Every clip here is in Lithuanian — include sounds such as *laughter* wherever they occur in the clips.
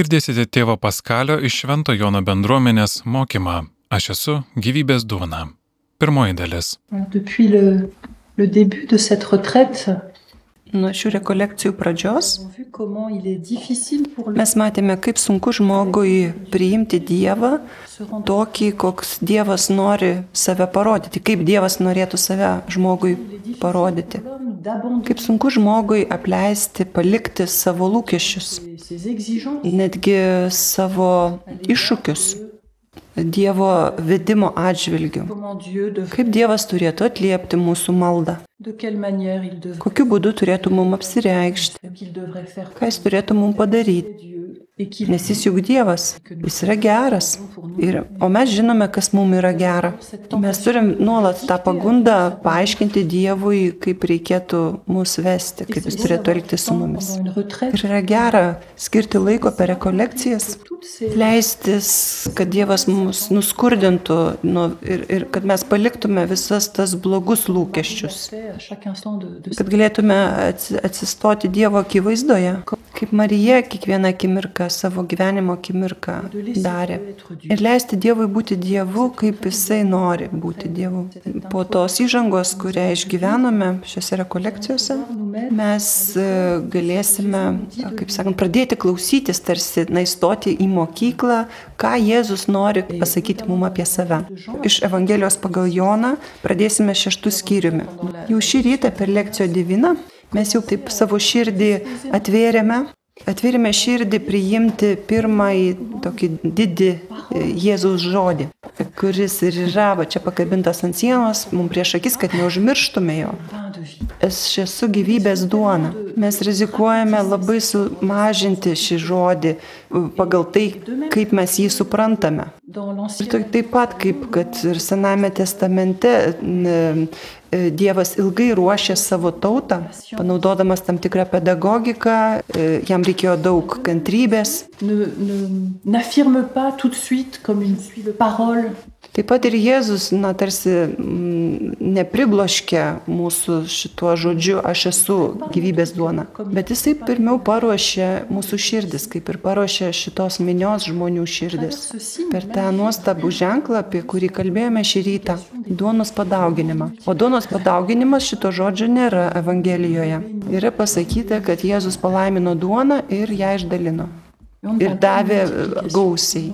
Girdėsite tėvo Paskalio iš Švento Jono bendruomenės mokymą. Aš esu gyvybės duona. Pirmoji dalis. Depuis le, le début de cette retraite, Nuo šių rekolekcijų pradžios mes matėme, kaip sunku žmogui priimti Dievą tokį, koks Dievas nori save parodyti, kaip Dievas norėtų save žmogui parodyti. Kaip sunku žmogui apleisti, palikti savo lūkesčius, netgi savo iššūkius Dievo vedimo devrait, Kaip Dievas turėtų atliepti mūsų maldą, kokiu būdu turėtų mums apsireikšti, ką jis turėtų mums padaryti. Nes jis juk Dievas, jis yra geras. Ir, o mes žinome, kas mums yra gera. Mes turim nuolat tą pagundą paaiškinti Dievui, kaip reikėtų mūsų vesti, kaip jis turėtų elgtis su mumis. Ir yra gera skirti laiko per rekolekcijas, leistis, kad Dievas mus nuskurdintų nu, ir, ir kad mes paliktume visas tas blogus lūkesčius. Kad galėtume atsi- atsistoti Dievo akivaizdoje, kaip Marija kiekvieną akimirką savo gyvenimo akimirką darė. Ir leisti Dievui būti Dievu, kaip Jisai nori būti Dievu. Po tos įžangos, kurią išgyvenome šiuose rekolekcijose, mes e, galėsime, kaip sakant, pradėti klausytis, tarsi, na, įstoti į mokyklą, ką Jėzus nori pasakyti mums apie save. Iš Evangelijos pagal Joną pradėsime šeštų skyriumi. Jau šį rytą per lekcijo diviną mes jau taip savo širdį atvėrėme. Atvėrėme širdį priimti pirmąjį tokį didį e, Jėzaus žodį, kuris ir yra, va čia pakabintas ant sienos, mums prieš akis, kad neužmirštume jo. Aš esu gyvybės duona. Mes rizikuojame labai sumažinti šį žodį uh, pagal tai, kaip mes jį suprantame. Tai- taip pat kaip kad ir Sename testamente e, Dievas ilgai ruošė savo tautą, panaudodamas tam tikrą pedagogiką, e, jam reikėjo daug kantrybės. Taip pat ir Jėzus, na, tarsi mm, nepribloškė mūsų šituo žodžiu, aš esu gyvybės duona. Bet jisai pirmiau paruošė mūsų širdis, kaip ir paruošė šitos minios žmonių širdis. Per tą nuostabų ženklą, apie kurį kalbėjome šį rytą - duonos padauginimą. O duonos padauginimas šito žodžio nėra Evangelijoje. Yra pasakyta, kad Jėzus palaimino duoną ir ją išdalino. Ir davė gausiai.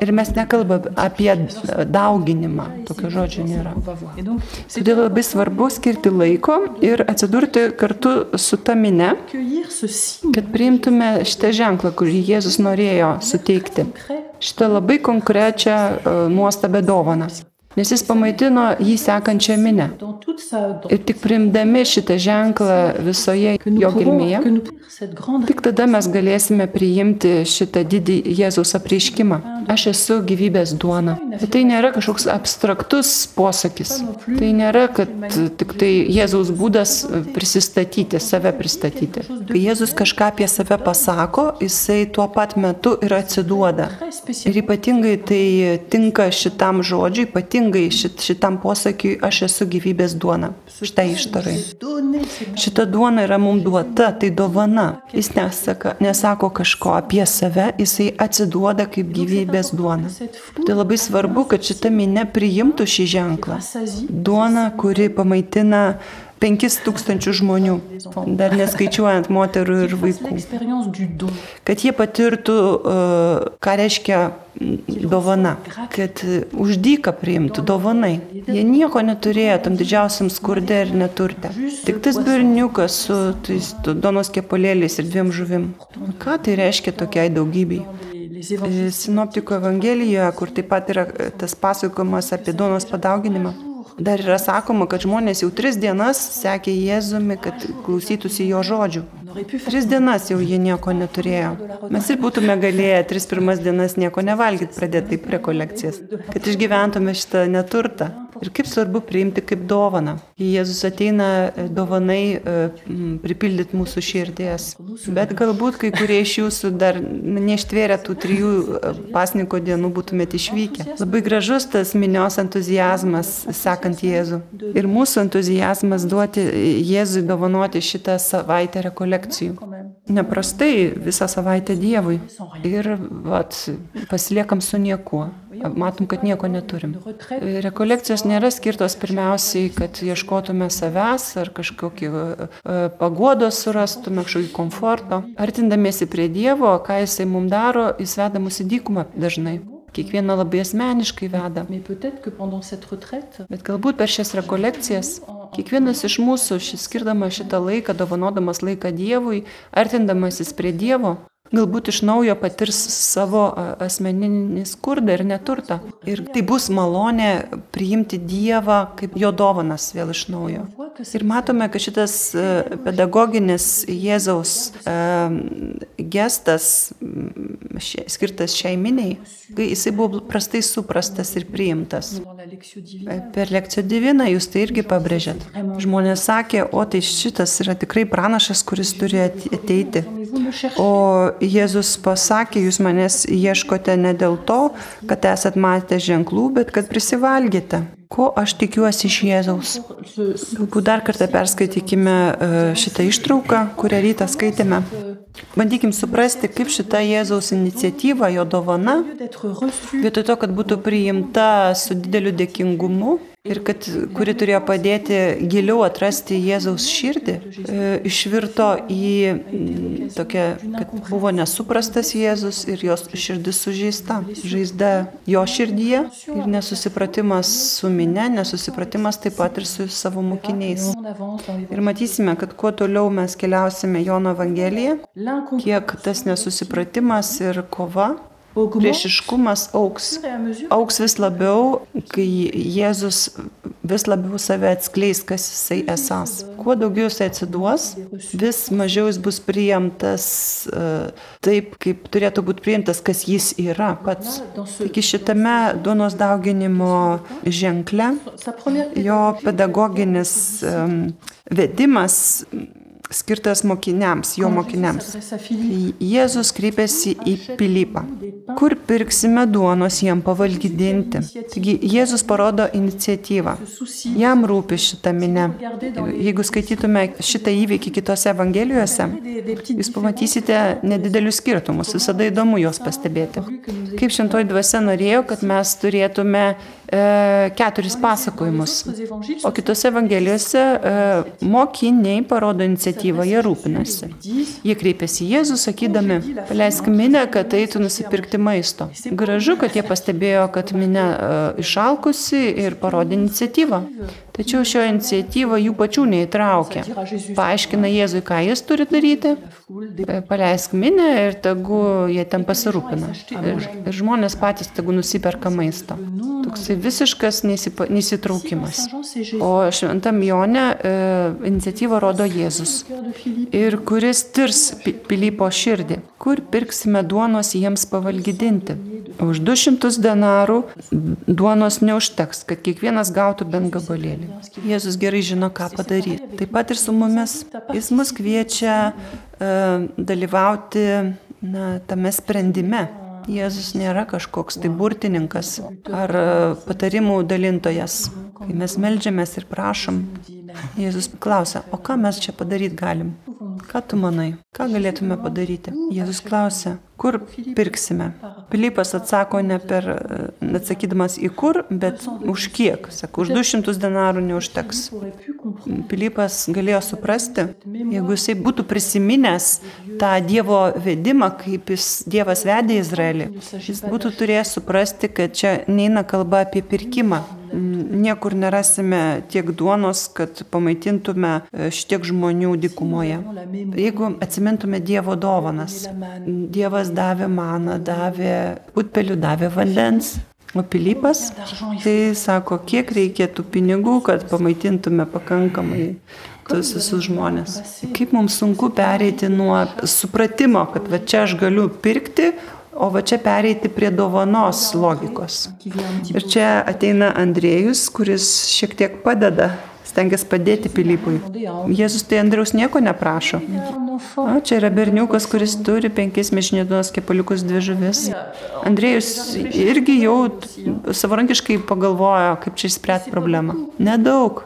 Ir mes nekalbame apie dauginimą, tokio žodžio nėra. Todėl labai svarbu skirti laiko ir atsidurti kartu su ta mine, kad priimtume šitą ženklą, kurį Jėzus norėjo suteikti. Šitą labai konkrečią uh, nuostabę dovaną. Nes jis pamaitino jį sekančią minę. Ir tik priimdami šitą ženklą visoje jo gilmėje, tik tada mes galėsime priimti šitą didį Jėzaus apreiškimą. Aš esu gyvybės duona. Bet tai nėra kažkoks abstraktus posakis. Tai nėra, kad tik tai Jėzaus būdas prisistatyti, save pristatyti. Kai Jėzus kažką apie save pasako, jisai tuo pat metu ir atsiduoda. Ir ypatingai tai tinka šitam žodžiui, ypatingai šit, šitam posakiui, aš esu gyvybės duona. Štai ištarai. Šita duona yra mums duota, tai dovana. Jis nesaka, nesako kažko apie save, jisai atsiduoda kaip gyvybės duona. Tai labai svarbu, kad šita minė priimtų šį ženklą. Duona, kuri pamaitina 5000 žmonių, dar neskaičiuojant moterų ir vaikų. Kad jie patirtų, uh, ką reiškia dovana, kad už dyką priimtų dovanai. Jie nieko neturėjo tam didžiausiam skurde ir neturte. Tik tas berniukas su tais donos kepalėliais ir dviem žuvim. Ką tai reiškia tokiai daugybei? évangiles Sinoptiko Evangelijoje, kur taip pat yra e, tas pasakojimas apie duonos padauginimą. Dar yra sakoma, kad žmonės jau tris dienas sekė Jėzumi, kad klausytųsi jo žodžių. Tris dienas jau jie nieko neturėjo. Mes ir būtume galėję tris pirmas dienas nieko nevalgyti, pradėti taip rekolekcijas, kad išgyventume šitą neturtą. Ir kaip svarbu priimti kaip dovaną. Kai Jėzus ateina e, dovanai e, pripildyti mūsų širdies. Bet galbūt kai kurie iš jūsų dar neištvėrė tų trijų e, pasniko dienų būtumėte išvykę. Labai gražus tas minios entuzijazmas sekant Jėzų. Ir mūsų entuzijazmas duoti Jėzui dovanoti šitą savaitę rekolekcijų. Même neprastai visą savaitę Dievui. Ir vat, pasiliekam su niekuo. Matom, kad nieko neturim. Rekolekcijos nėra skirtos pirmiausiai, kad ieškotume savęs ar kažkokį e, pagodos surastume, kažkokį komforto. Artindamiesi prie Dievo, ką Jisai mums daro, Jis veda mus į dykumą dažnai. Kiekvieną labai asmeniškai veda. Bet galbūt per šias rekolekcijas kiekvienas iš mūsų, skirdamas šitą laiką, dovanodamas laiką Dievui, artindamasis prie Dievo, galbūt iš naujo patirs savo asmeninį skurdą ir neturtą. Ir tai bus malonė priimti Dievą kaip jo dovanas vėl iš naujo. Ir matome, kad šitas pedagoginis Jėzaus gestas skirtas šiai miniai, kai jisai buvo prastai suprastas ir priimtas. Per lekciją diviną jūs tai irgi pabrėžėt. Žmonės sakė, o tai šitas yra tikrai pranašas, kuris turi ateiti. O Jėzus pasakė, jūs manęs ieškote ne dėl to, kad esat matę ženklų, bet kad prisivalgėte. Ko aš tikiuosi iš Jėzaus? Galbūt dar kartą perskaitykime šitą ištrauką, kurią rytą skaitėme. Bandykim suprasti, kaip šita Jėzaus iniciatyva, jo dovana, vietoj to, kad būtų priimta su dideliu dėkingumu ir kad, kuri turėjo padėti giliau atrasti Jėzaus širdį, išvirto į tokią, kad buvo nesuprastas Jėzus ir jos širdis sužeista. Žaizda jo širdyje ir nesusipratimas su minė, nesusipratimas taip pat ir su savo mokiniais. Ir matysime, kad kuo toliau mes keliausime Jono Evangeliją, kiek tas nesusipratimas ir kova priešiškumas auks. Auks vis labiau, kai Jėzus vis labiau save atskleis, kas jisai esas. Kuo daugiau jisai atsiduos, vis mažiau jis bus priimtas uh, taip, kaip turėtų būti priimtas, kas jis yra pats. Iki šitame duonos dauginimo ženkle jo pedagoginis vedimas skirtas mokiniams, jo mokiniams. Jėzus kreipėsi į Pilypą. Kur pirksime duonos jam pavalgydinti? Taigi Jėzus parodo iniciatyvą. Jam rūpi šitą minę. Jeigu skaitytume šitą įvykį kitose evangelijose, jūs pamatysite nedidelius skirtumus. Visada įdomu juos pastebėti. Kaip šintoji dvasia norėjo, kad mes turėtume keturis pasakojimus. O kitose evangelijose e, mokiniai parodo iniciatyvą, jie rūpinasi. Jie kreipiasi į Jėzų, sakydami, paleisk minę, kad eitų nusipirkti maisto. Gražu, kad jie pastebėjo, kad minė e, išalkusi ir parodė iniciatyvą. Tačiau šio iniciatyva jų pačių neįtraukė. Paaiškina Jėzui, ką jis turi daryti. Paleisk minę ir tegu jie ten pasirūpina. Ir, ir žmonės patys tegu nusiperka maisto. Toksai visiškas neįsipa, neįsitraukimas. O šventam Jone e, iniciatyvą rodo Jėzus. Ir kuris tirs Pilypo širdį. Kur pirksime duonos jiems pavalgydinti? Už 200 denarų duonos neužteks, kad kiekvienas gautų bent gabalėlį. Jėzus gerai žino, ką padaryti. Taip pat ir su mumis. Jis mus kviečia uh, dalyvauti na, tame sprendime. Jėzus nėra kažkoks tai burtininkas ar patarimų dalintojas. Kai mes melžiamės ir prašom, Jėzus klausia, o ką mes čia padaryti galim? Ką tu manai? Ką galėtume padaryti? Jėzus klausia, kur pirksime? Pilypas atsako ne per, atsakydamas į kur, bet už kiek. Sako, už 200 denarų neužteks. Pilypas galėjo suprasti, jeigu jisai būtų prisiminęs tą Dievo vedimą, kaip jis Dievas vedė Izraelį, jis būtų turėjęs suprasti, kad čia neina kalba apie pirkimą. Niekur nerasime tiek duonos, kad pamaitintume šitiek žmonių dikumoje. Jeigu atsimintume Dievo dovanas, Dievas davė maną, davė utpelių, davė vandens. O Pilypas, tai sako, kiek reikėtų pinigų, kad pamaitintume pakankamai tuos visus žmonės. Kaip mums sunku pereiti nuo supratimo, kad va čia aš galiu pirkti, o va čia pereiti prie dovanos logikos. Ir čia ateina Andrėjus, kuris šiek tiek padeda stengiasi padėti Pilypui. Jėzus tai Andriaus nieko neprašo. O, čia yra berniukas, kuris turi penkis mišinėduos kepaliukus dvi žuvis. Andrėjus irgi jau savarankiškai pagalvojo, kaip čia išspręsti problemą. Nedaug.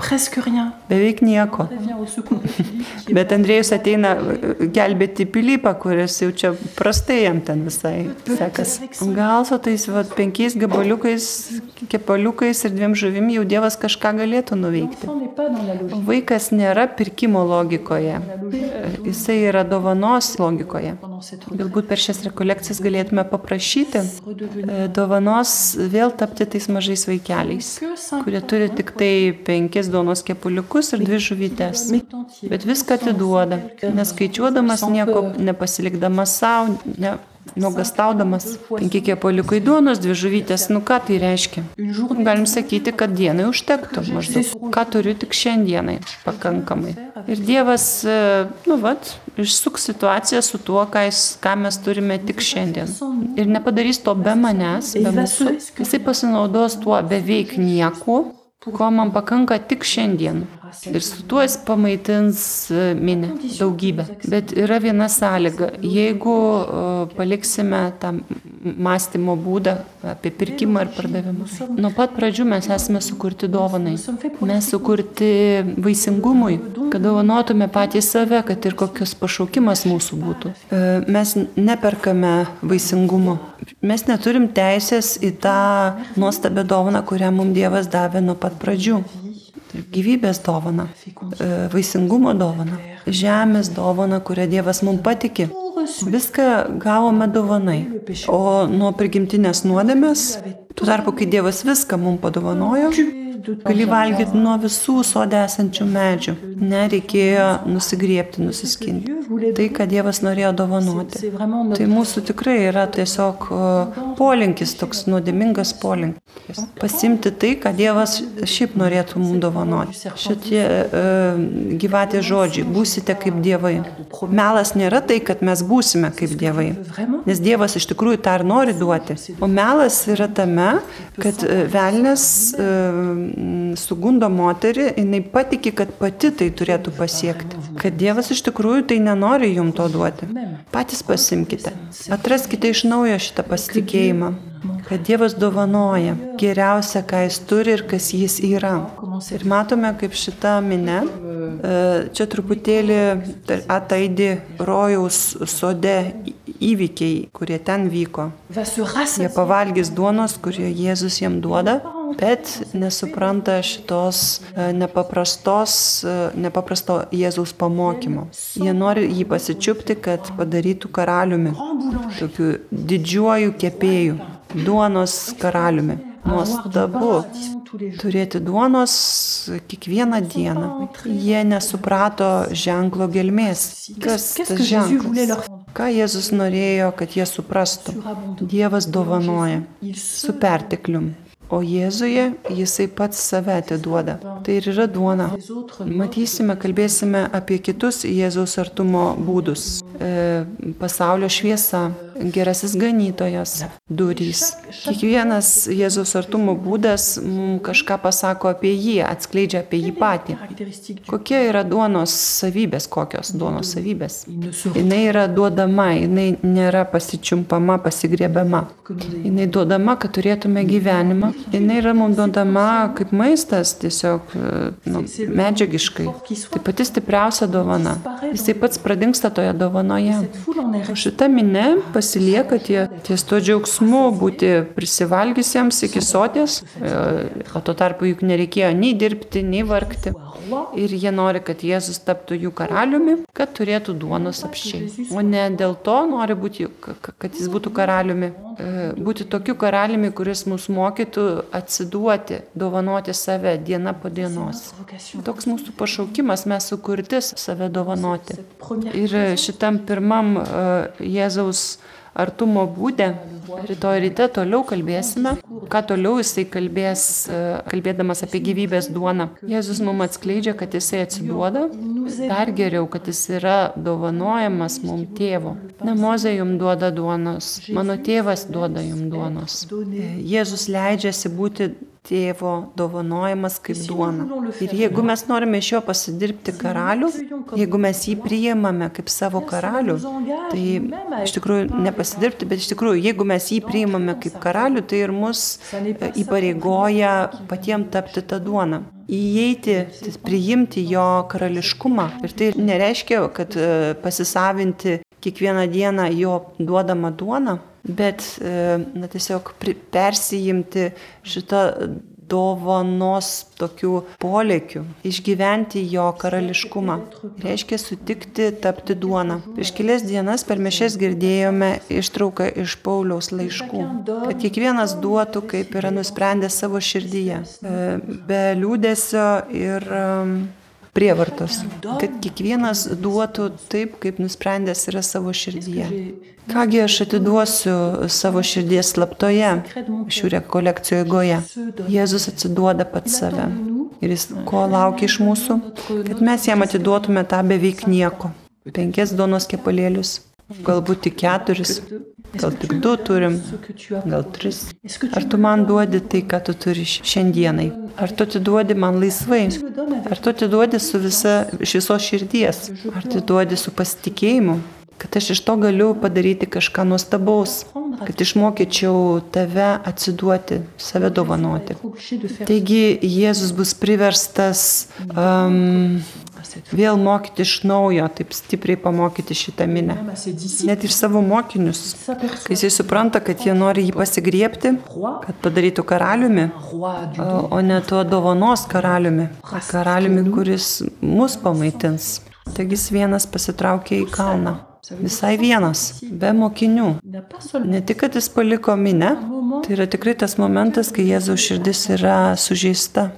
Beveik nieko. Qui Bet Andrėjus ateina e, gelbėti Pilypą, kuris jau čia prastai jam ten visai sekas. Gal su tais va, penkiais gabaliukais, kepaliukais ir dviem žuvim jau Dievas kažką galėtų nuveikti. Vaikas nėra pirkimo logikoje, E, jisai yra dovanos logikoje. Galbūt per šias rekolekcijas galėtume paprašyti e, dovanos vėl tapti tais mažais vaikeliais, kurie turi tik tai penkis duonos kepuliukus ir dvi entier. Bet viską atiduoda, neskaičiuodamas nieko, nepasilikdamas savo, ne, nuogastaudamas. Penki kepoliukai duonos, dvi žuvytės, nu ką tai reiškia? Galim sakyti, kad dienai užtektų maždaug. Ką turiu tik šiandienai pakankamai. Ir Dievas, e, nu vat, išsuks situaciją su tuo, ką, jis, ką mes turime tik šiandien. Ir nepadarys to be manęs, be mūsų. Jisai pasinaudos tuo beveik nieko, ko man pakanka tik šiandien. Ir su tuo jis pamaitins e, minę daugybę. Bet yra viena sąlyga. Jeigu e, paliksime tą m- mąstymo būdą apie pirkimą ir pardavimus. Nuo pat pradžių mes esame sukurti dovanai. Mes sukurti vaisingumui, kad dovanotume patys save, kad ir kokios pašaukimas mūsų būtų. E, Mes neperkame vaisingumo. Mes neturim teisės į tą nuostabią dovaną, kurią mums Dievas davė nuo pat pradžių. Tai gyvybės dovana, e, vaisingumo dovana, žemės dovana, kurią Dievas mums patikė. Viską gavome dovanai. O nuo prigimtinės nuodėmės, tuo tarpu, kai Dievas viską mums padovanojo, gali valgyti nuo visų sodė esančių medžių. Nereikėjo nusigriepti, nusiskinti. Tai, ką Dievas norėjo dovanoti. Tai mūsų tikrai yra tiesiog polinkis, toks nuodėmingas polinkis. Pasimti tai, ką Dievas šiaip norėtų mums dovanoti. Šitie e, gyvatė žodžiai, būsite kaip dievai. Melas nėra tai, kad mes būsime kaip dievai. Nes Dievas iš tikrųjų tą ir nori duoti. O melas yra tame, kad e, velnės e, sugundo moterį, jinai patikė, kad pati tai turėtų pasiekti. Kad Dievas iš tikrųjų tai nenori jum to duoti. Patys pasimkite. Atraskite iš naujo šitą pasitikėjimą. Kad Dievas dovanoja geriausia, ką jis turi ir kas jis yra. Ir matome, kaip šita minė, e, čia truputėlį ataidi rojaus sode įvykiai, kurie ten vyko. Jie pavalgys duonos, kurie Jėzus jiem duoda, bet nesupranta šitos e, nepaprastos, e, nepaprasto Jėzaus pamokymo. Jie nori jį pasičiupti, kad padarytų karaliumi, tokiu didžiuoju kepėju, duonos karaliumi. Nuostabu turėti duonos kiekvieną dieną. Jie nesuprato ženklo gelmės. Kas tas ženklas? Ką Jėzus norėjo, kad jie suprastų? Dievas dovanoja su perteklium. O Jėzuje jisai pats save atiduoda. Tai ir yra duona. Matysime, kalbėsime apie kitus Jėzaus artumo būdus. E, pasaulio šviesa, gerasis ganytojas, durys. Kiekvienas Jėzaus artumo būdas mums kažką pasako apie jį, atskleidžia apie jį patį. Kokie yra duonos savybės, kokios duonos savybės? Jinai yra duodama, jinai nėra pasičiumpama, pasigriebiama. Jinai duodama, kad turėtume gyvenimą. Jinai yra mums duodama kaip maistas, tiesiog nu, medžiagiškai. Tai pati stipriausia dovana. Jisai pats pradingsta toje dovanoje. šita minė pasilieka tie, ties to džiaugsmu būti prisivalgysiems iki soties, e, o tuo tarpu juk nereikėjo nei dirbti, nei vargti. Ir jie nori, kad Jėzus taptų jų karaliumi, kad turėtų duonos apščiai. O ne dėl to nori būti, ka- ka- kad jis būtų karaliumi. E, Būti tokiu karaliumi, kuris mus mokytų atsiduoti, dovanoti save diena po dienos. Toks mūsų pašaukimas, mes sukurtis save dovanoti. Ir šitam pirmam e, Jėzaus artumo būdė, rytoj ryte toliau kalbėsime, ką toliau jisai kalbės, e, kalbėdamas apie gyvybės duoną. Jėzus mums atskleidžia, kad jisai atsiduoda, dar geriau, kad jis yra dovanojamas mums tėvo. Ne mozė jums duoda duonos, mano tėvas duoda jums duonos. Jėzus leidžiasi būti tėvo dovanojimas kaip duona. Ir jeigu mes norime iš jo pasidirbti karalių, jeigu mes jį priimame kaip savo karalių, tai iš tikrųjų nepasidirbti, bet iš tikrųjų, jeigu mes jį priimame kaip karalių, tai ir mus e, įpareigoja patiems tapti tą duoną įeiti, priimti jo karališkumą. Ir tai nereiškia, kad e, pasisavinti kiekvieną dieną jo duodamą duoną, bet e, na, tiesiog persijimti šitą dovanos tokių polėkių, išgyventi jo karališkumą. Reiškia sutikti tapti duoną. Prieš kelias dienas per mešes girdėjome ištrauką iš Pauliaus laiškų, kad kiekvienas duotų, kaip yra nusprendęs savo širdyje, e, be liūdėsio ir prievartos, kad kiekvienas duotų taip, kaip nusprendęs yra savo širdyje. Kągi aš atiduosiu savo širdies slaptoje šių rekolekcijų eigoje. Jėzus atsiduoda pats save. Ir jis ko laukia iš mūsų, kad mes jam atiduotume tą beveik nieko. Penkias duonos kepalėlius, galbūt tik keturis, gal tik du turim, gal tris. Ar tu man duodi tai, ką tu turi šiandienai? Ar tu atiduodi man laisvai? Ar tu atiduodi su visa, iš visos širdies? Ar tu atiduodi su pasitikėjimu? Kad aš iš to galiu padaryti kažką nuostabaus, kad išmokyčiau tave atsiduoti, save dovanoti. Taigi Jėzus bus priverstas um, vėl mokyti iš naujo, taip stipriai pamokyti šitą minę. Net ir savo mokinius, kai jisai supranta, kad jie nori jį pasigriepti, kad padarytų karaliumi, o ne tuo dovanos karaliumi, karaliumi, kuris mus pamaitins. Taigi jis vienas pasitraukė į kalną. Visai vienas, be mokinių. Ne tik, kad jis paliko minę, tai yra tikrai tas momentas, kai Jėzaus širdis yra sužeista.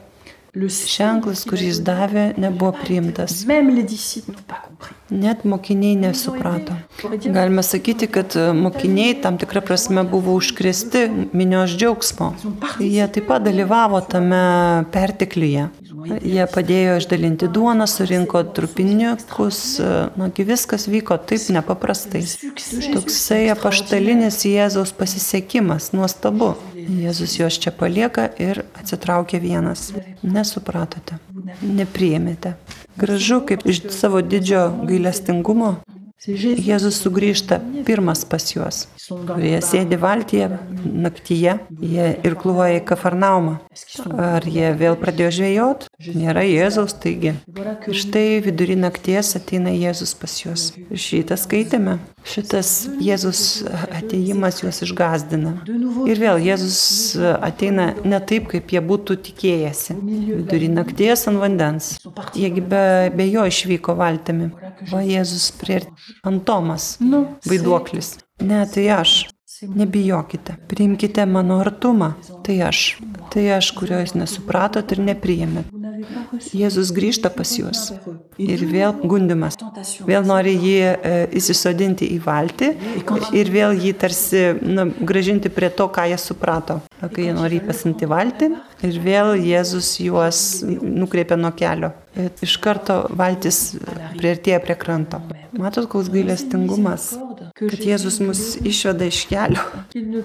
Ženklas, kurį jis davė, nebuvo priimtas. Net mokiniai nesuprato. Galime sakyti, kad mokiniai tam tikrą prasme buvo užkresti minios džiaugsmo. Jie taip pat dalyvavo tame pertekliuje. Jie padėjo išdalinti duoną, surinko trupiniukus, nagi viskas vyko taip nepaprastai. Toksai apaštalinis Jėzaus pasisekimas, nuostabu. Jėzus juos čia palieka ir atsitraukia vienas. Nesupratote, nepriėmėte. Gražu, kaip iš savo didžio gailestingumo Jėzus sugrįžta pirmas pas juos. Jie sėdi valtyje naktyje, jie ir kluoja į Kafarnaumą. Ar jie vėl pradėjo žvejot? Nėra Jėzaus, taigi. Ir štai vidury nakties ateina Jėzus pas juos. Šitą skaitėme. Šitas Jėzus ateimas juos išgazdina. Ir vėl Jėzus ateina ne taip, kaip jie būtų tikėjęsi. Vidury nakties ant vandens. Jiegi be, be jo išvyko valtimi. O Jėzus prie Antomas, nu, vaiduoklis. Ne, tai aš. Nebijokite, priimkite mano artumą. Tai aš. Tai aš, kurio jūs nesupratot ir nepriėmėt. Jėzus grįžta pas juos. Ir vėl gundimas. Vėl nori jį e, įsisodinti į valtį ir vėl jį tarsi nu, gražinti prie to, ką jie suprato. Kai jie nori jį pasinti valtį ir vėl Jėzus juos nukreipia nuo kelio. Ir iš karto valtis prieartėja prie kranto. Matot, koks gailestingumas, kad Jėzus mus išveda iš kelio,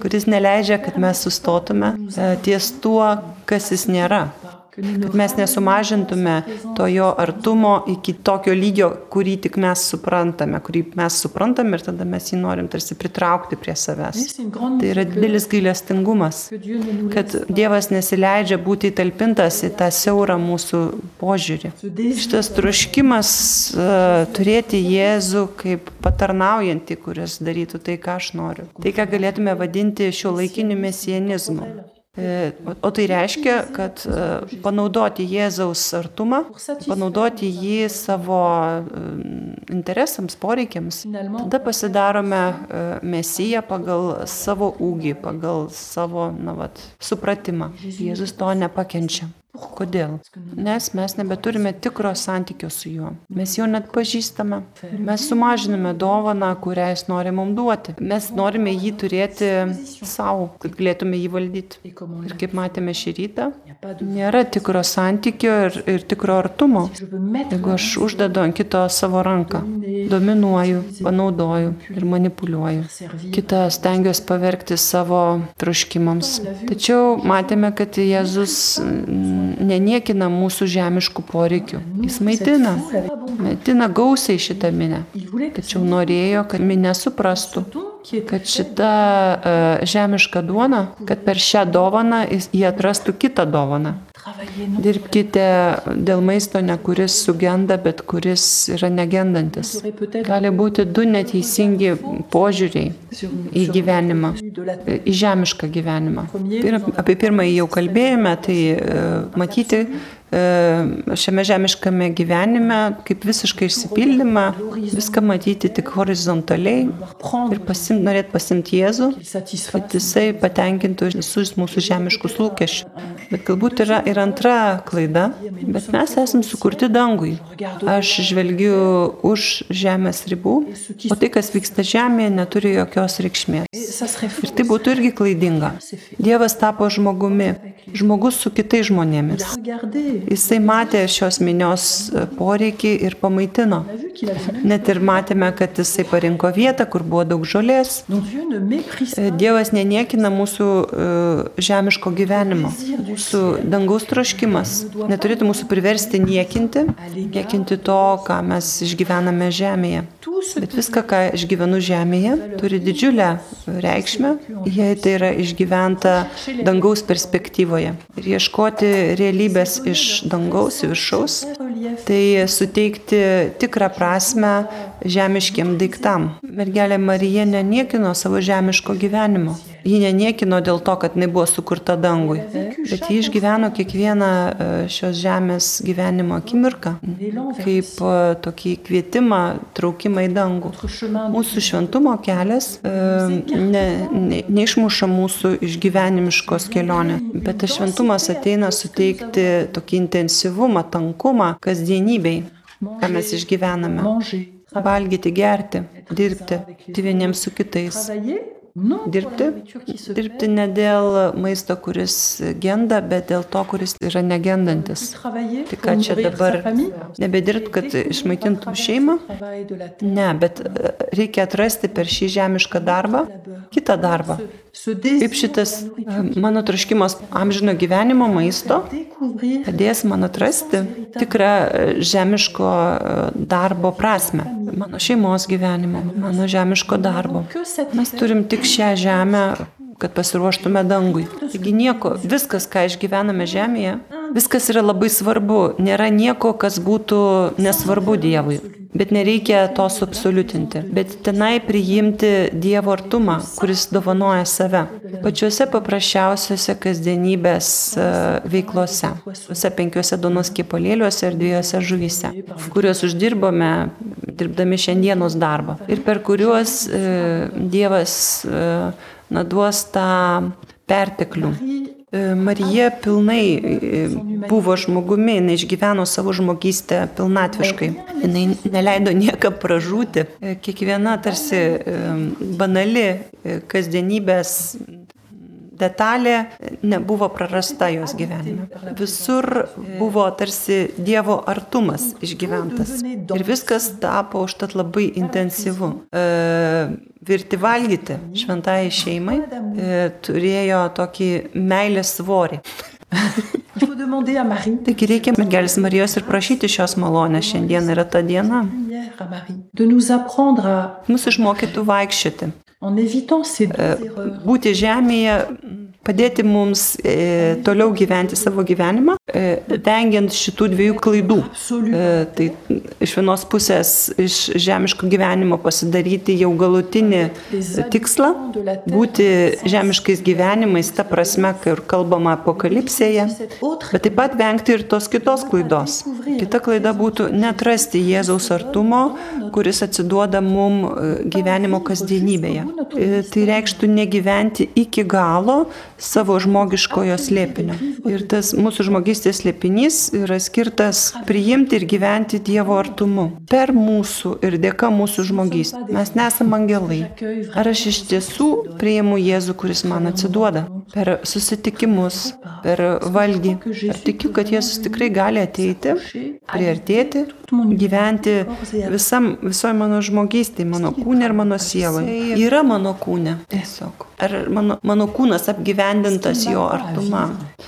kuris neleidžia, kad mes sustotume e, ties tuo, kas jis nėra kad mes nesumažintume to jo artumo iki tokio lygio, kurį tik mes suprantame, kurį mes suprantame ir tada mes jį norim tarsi pritraukti prie savęs. Tai yra didelis gailestingumas, kad Dievas nesileidžia būti įtalpintas į tą siaurą mūsų požiūrį. Šitas troškimas uh, turėti Jėzų kaip patarnaujantį, kuris darytų tai, ką aš noriu. Tai, ką galėtume vadinti šio laikiniu mesienizmu. E, o tai reiškia, kad e, panaudoti Jėzaus artumą, panaudoti jį savo e, interesams, poreikiams, tada pasidarome mesiją pagal savo ūgį, pagal savo na, vat, supratimą. Jėzus to nepakenčia. Kodėl? Nes mes nebeturime tikro santykio su juo. Mes jo net pažįstame. Mes sumažiname dovaną, kurią jis nori mums duoti. Mes norime jį turėti savo, kad galėtume jį valdyti. Ir kaip matėme šį rytą, nėra tikro santykio ir, ir tikro artumo. Jeigu aš uždedu ant kito savo ranką, dominuoju, panaudoju ir manipuliuoju. Kitą stengiuosi pavergti savo troškimams. Tačiau matėme, kad Jėzus neniekina mūsų žemiškų poreikių. Jis maitina. Maitina gausiai šitą minę. Tačiau norėjo, kad minė suprastų, kad šita uh, žemiška duona, kad per šią dovaną jie atrastų kitą dovaną. Dirbkite dėl maisto, ne kuris sugenda, bet kuris yra negendantis. Gali būti du neteisingi požiūriai į gyvenimą, į žemišką gyvenimą. Ir apie pirmąjį jau kalbėjome, tai matyti šiame žemiškame gyvenime kaip visiškai išsipildymą, viską matyti tik horizontaliai ir pasim, norėt pasimti Jėzų, kad jisai patenkintų visus mūsų žemiškus lūkesčius. Bet galbūt yra ir antra klaida, bet mes esame sukurti dangui. Aš žvelgiu už žemės ribų, o tai, kas vyksta žemėje, neturi jokios reikšmės. Ir tai būtų irgi klaidinga. Dievas tapo žmogumi, žmogus su kitais žmonėmis. Jisai matė šios minios poreikį ir pamaitino. Net ir matėme, kad jisai parinko vietą, kur buvo daug žolės. Dievas neniekina mūsų žemiško gyvenimo. Mūsų dangaus troškimas neturėtų mūsų priversti niekinti, niekinti to, ką mes išgyvename žemėje. Bet viską, ką išgyvenu žemėje, turi didžiulę reikšmę, jei tai yra išgyventa dangaus perspektyvoje. Ir ieškoti realybės iš dangaus, viršaus, tai suteikti tikrą prasme žemiškiem daiktam. Mergelė Marija neniekino savo žemiško gyvenimo. Ji neniekino dėl to, kad jinai buvo sukurta dangui, bet ji išgyveno kiekvieną šios žemės gyvenimo akimirką kaip tokį kvietimą, traukimą į dangų. Mūsų šventumo kelias ne, ne, neišmuša mūsų iš gyvenimiškos kelionės, bet tas šventumas ateina suteikti tokį intensyvumą, tankumą kasdienybei, ką mes išgyvename. Valgyti, gerti, dirbti, vieniems su kitais dirbti. Dirbti ne dėl maisto, kuris genda, bet dėl to, kuris yra negendantis. Tai ką čia dabar nebedirbti, kad išmaitintum šeimą? Ne, bet reikia atrasti per šį žemišką darbą kitą darbą. Kaip šitas mano troškimas amžino gyvenimo maisto padės man atrasti tikrą žemiško darbo prasme, mano šeimos gyvenimo, mano žemiško darbo. Mes turim tik šią žemę, kad pasiruoštume dangui. Taigi nieko, viskas, ką išgyvename žemėje, viskas yra labai svarbu. Nėra nieko, kas būtų nesvarbu Dievui. Bet nereikia to suabsoliutinti. Bet tenai priimti Dievo artumą, kuris dovanoja save. Pačiuose paprasčiausiuose kasdienybės veiklose. Tuose penkiuose donos kepalėliuose ir dviejose žuvyse, kuriuos uždirbome dirbdami šiandienos darbą. Ir per kuriuos e, Dievas e, na, duos tą perteklių. Marija pilnai buvo žmogumi, jinai išgyveno savo žmogystę pilnatviškai. Jinai neleido niekam pražūti. Kiekviena tarsi banali kasdienybės detalė nebuvo prarasta jos gyvenime. Visur buvo tarsi Dievo artumas išgyventas. Ir viskas tapo užtat labai intensyvu. E, virti valgyti šventai šeimai e, turėjo tokį meilės svorį. *laughs* Taigi reikia mergelės Marijos ir prašyti šios malonės. Šiandien yra ta diena. Mūsų išmokytų vaikščioti. Būti žemėje, padėti mums e, toliau gyventi savo gyvenimą, e, vengiant šitų dviejų klaidų. E, tai iš vienos pusės iš žemiško gyvenimo pasidaryti jau galutinį tikslą, būti žemiškais gyvenimais, ta prasme, kai ir kalbama apokalipsėje, bet taip pat vengti ir tos kitos klaidos. Kita klaida būtų netrasti Jėzaus artumo, kuris atsiduoda mum gyvenimo kasdienybėje. Tai reikštų negyventi iki galo savo žmogiškojo slėpinio. Ir tas mūsų žmogystė žmogystės slėpinys yra skirtas priimti ir gyventi Dievo artumu. Per mūsų ir dėka mūsų žmogystės. Mes nesame angelai. Ar aš iš tiesų priimu Jėzų, kuris man atsiduoda? Per susitikimus, per valgį. Ar tikiu, kad Jėzus tikrai gali ateiti, priartėti, gyventi visam, visoje mano žmogystėje, mano kūne ir mano sieloje. Yra mano kūne. Tiesiog. Ar mano, mano kūnas apgyvendintas jo artuma?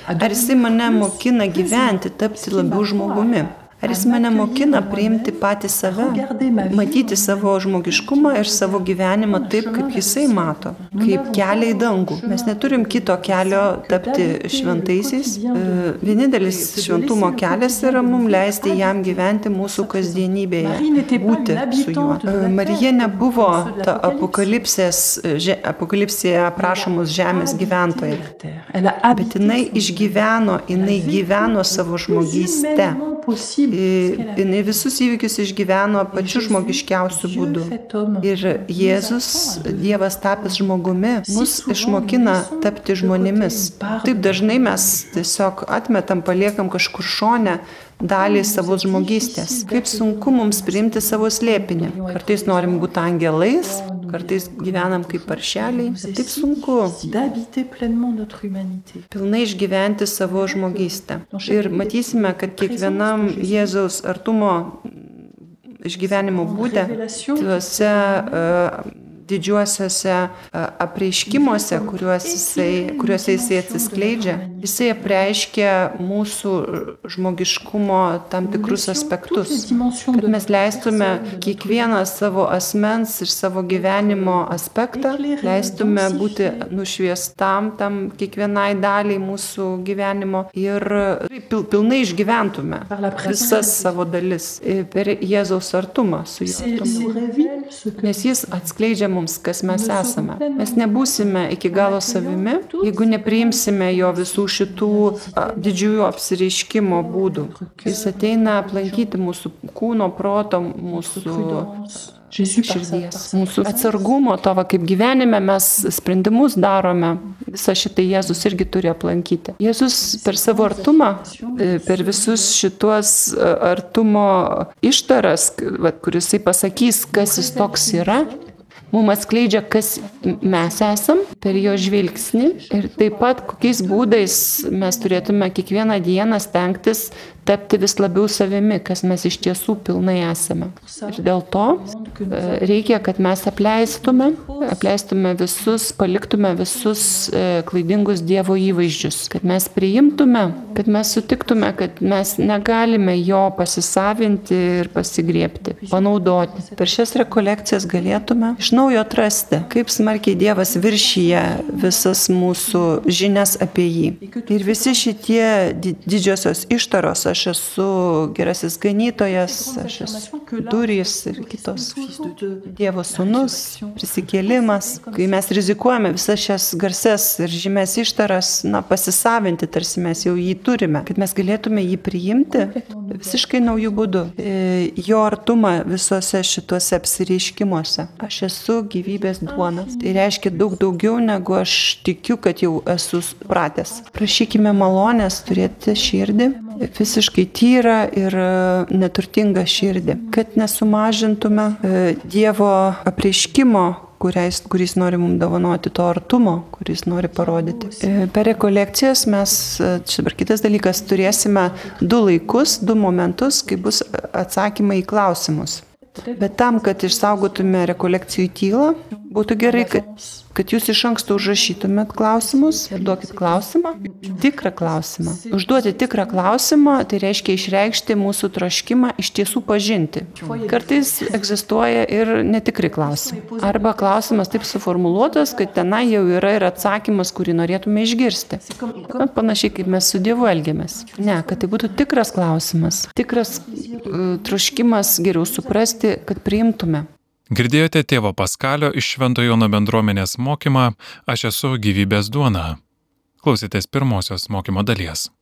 Ar jisai mane mokina gyventi, tapti labiau žmogumi? Ar jis mane mokina priimti patį save, matyti savo žmogiškumą ir savo gyvenimą taip, kaip jisai mato, kaip kelią į dangų. Mes neturim kito kelio tapti šventaisiais. E, Vienintelis šventumo kelias yra mums leisti jam gyventi mūsų kasdienybėje, būti su juo. E, Marija nebuvo ta apokalipsėje aprašomos žemės gyventoja, bet jinai išgyveno, jinai gyveno savo žmogystę. I- Jinai visus įvykius išgyveno pačiu žmogiškiausiu būdu. Ir Jėzus, Dievas tapęs žmogumi, mus išmokina tapti žmonėmis. Taip dažnai mes tiesiog atmetam, paliekam kažkur šone dalį savo žmogystės. Kaip sunku mums priimti savo slėpinį. Kartais norim būti angelais, kartais gyvenam kaip paršeliai. Taip sunku pilnai išgyventi savo žmogystę. Ir matysime, kad kiekvienam Jėzaus artumo išgyvenimo būde, tuose uh, didžiuosiuose apreiškimuose, kuriuos jisai, kuriuose jisai atsiskleidžia, jisai apreiškia mūsų žmogiškumo tam tikrus aspektus. Kad mes leistume kiekvieną savo asmens ir savo gyvenimo aspektą, leistume būti nušviestam tam kiekvienai daliai mūsų gyvenimo ir pil, pilnai išgyventume visas savo dalis e, per Jėzaus artumą su juo. Nes jis atskleidžia mums, kas mes esame. Mes nebūsime iki galo savimi, jeigu nepriimsime jo visų šitų didžiųjų apsireiškimo būdų. Jis ateina aplankyti mūsų kūno, proto, mūsų širdies, mūsų atsargumo, to, va, kaip gyvenime mes sprendimus darome, visą šitą Jėzus irgi turi aplankyti. Jėzus per savo artumą, e, per visus šituos e, artumo ištaras, va, kuris pasakys, kas jis toks yra, mums atskleidžia, kas mes esam per jo žvilgsnį ir taip pat kokiais būdais mes turėtume kiekvieną dieną stengtis tapti vis labiau savimi, kas mes iš tiesų pilnai esame. Ir dėl to e, reikia, kad mes apleistume, apleistume visus, paliktume visus e, klaidingus Dievo įvaizdžius, kad mes priimtume, kad mes sutiktume, kad mes negalime jo pasisavinti ir pasigriepti, panaudoti. Per šias rekolekcijas galėtume iš naujo atrasti, kaip smarkiai Dievas viršyje visas mūsų žinias apie jį. Ir visi šitie di- didžiosios ištaros, aš esu gerasis ganytojas, aš esu durys ir kitos Dievo sūnus, prisikėlimas. Kai mes rizikuojame visas šias garses ir žymės ištaras, na, pasisavinti, tarsi mes jau jį turime, kad mes galėtume jį priimti visiškai naujų būdų. E, Jo artumą visose šituose apsireiškimuose. Aš esu gyvybės duona. Tai reiškia daug daugiau, negu aš tikiu, kad jau esu pratęs. Prašykime malonės turėti širdį, visiškai tyrą ir e, neturtingą širdį, kad nesumažintume e, Dievo apreiškimo kuriais, kuris nori mums dovanoti to artumo, kuris nori parodyti. E, Per rekolekcijas mes, čia dabar kitas dalykas, turėsime du laikus, du momentus, kai bus atsakymai į klausimus. Bet tam, kad išsaugotume rekolekcijų tylą, būtų gerai, kad, kad jūs iš anksto užrašytumėt klausimus ir duokit klausimą, tikrą klausimą. Užduoti tikrą klausimą, tai reiškia išreikšti mūsų troškimą iš tiesų pažinti. Kartais egzistuoja ir netikri klausimai. Arba klausimas taip suformuoluotas, kad tenai jau yra ir atsakymas, kurį norėtume išgirsti. Na, panašiai kaip mes su Dievu elgiamės. Ne, kad tai būtų tikras klausimas, tikras uh, troškimas geriau suprasti, kad priimtume. Girdėjote tėvo Paskalio iš Šventojono bendruomenės mokymą Aš esu gyvybės duona. Klausėtės pirmosios mokymo dalies.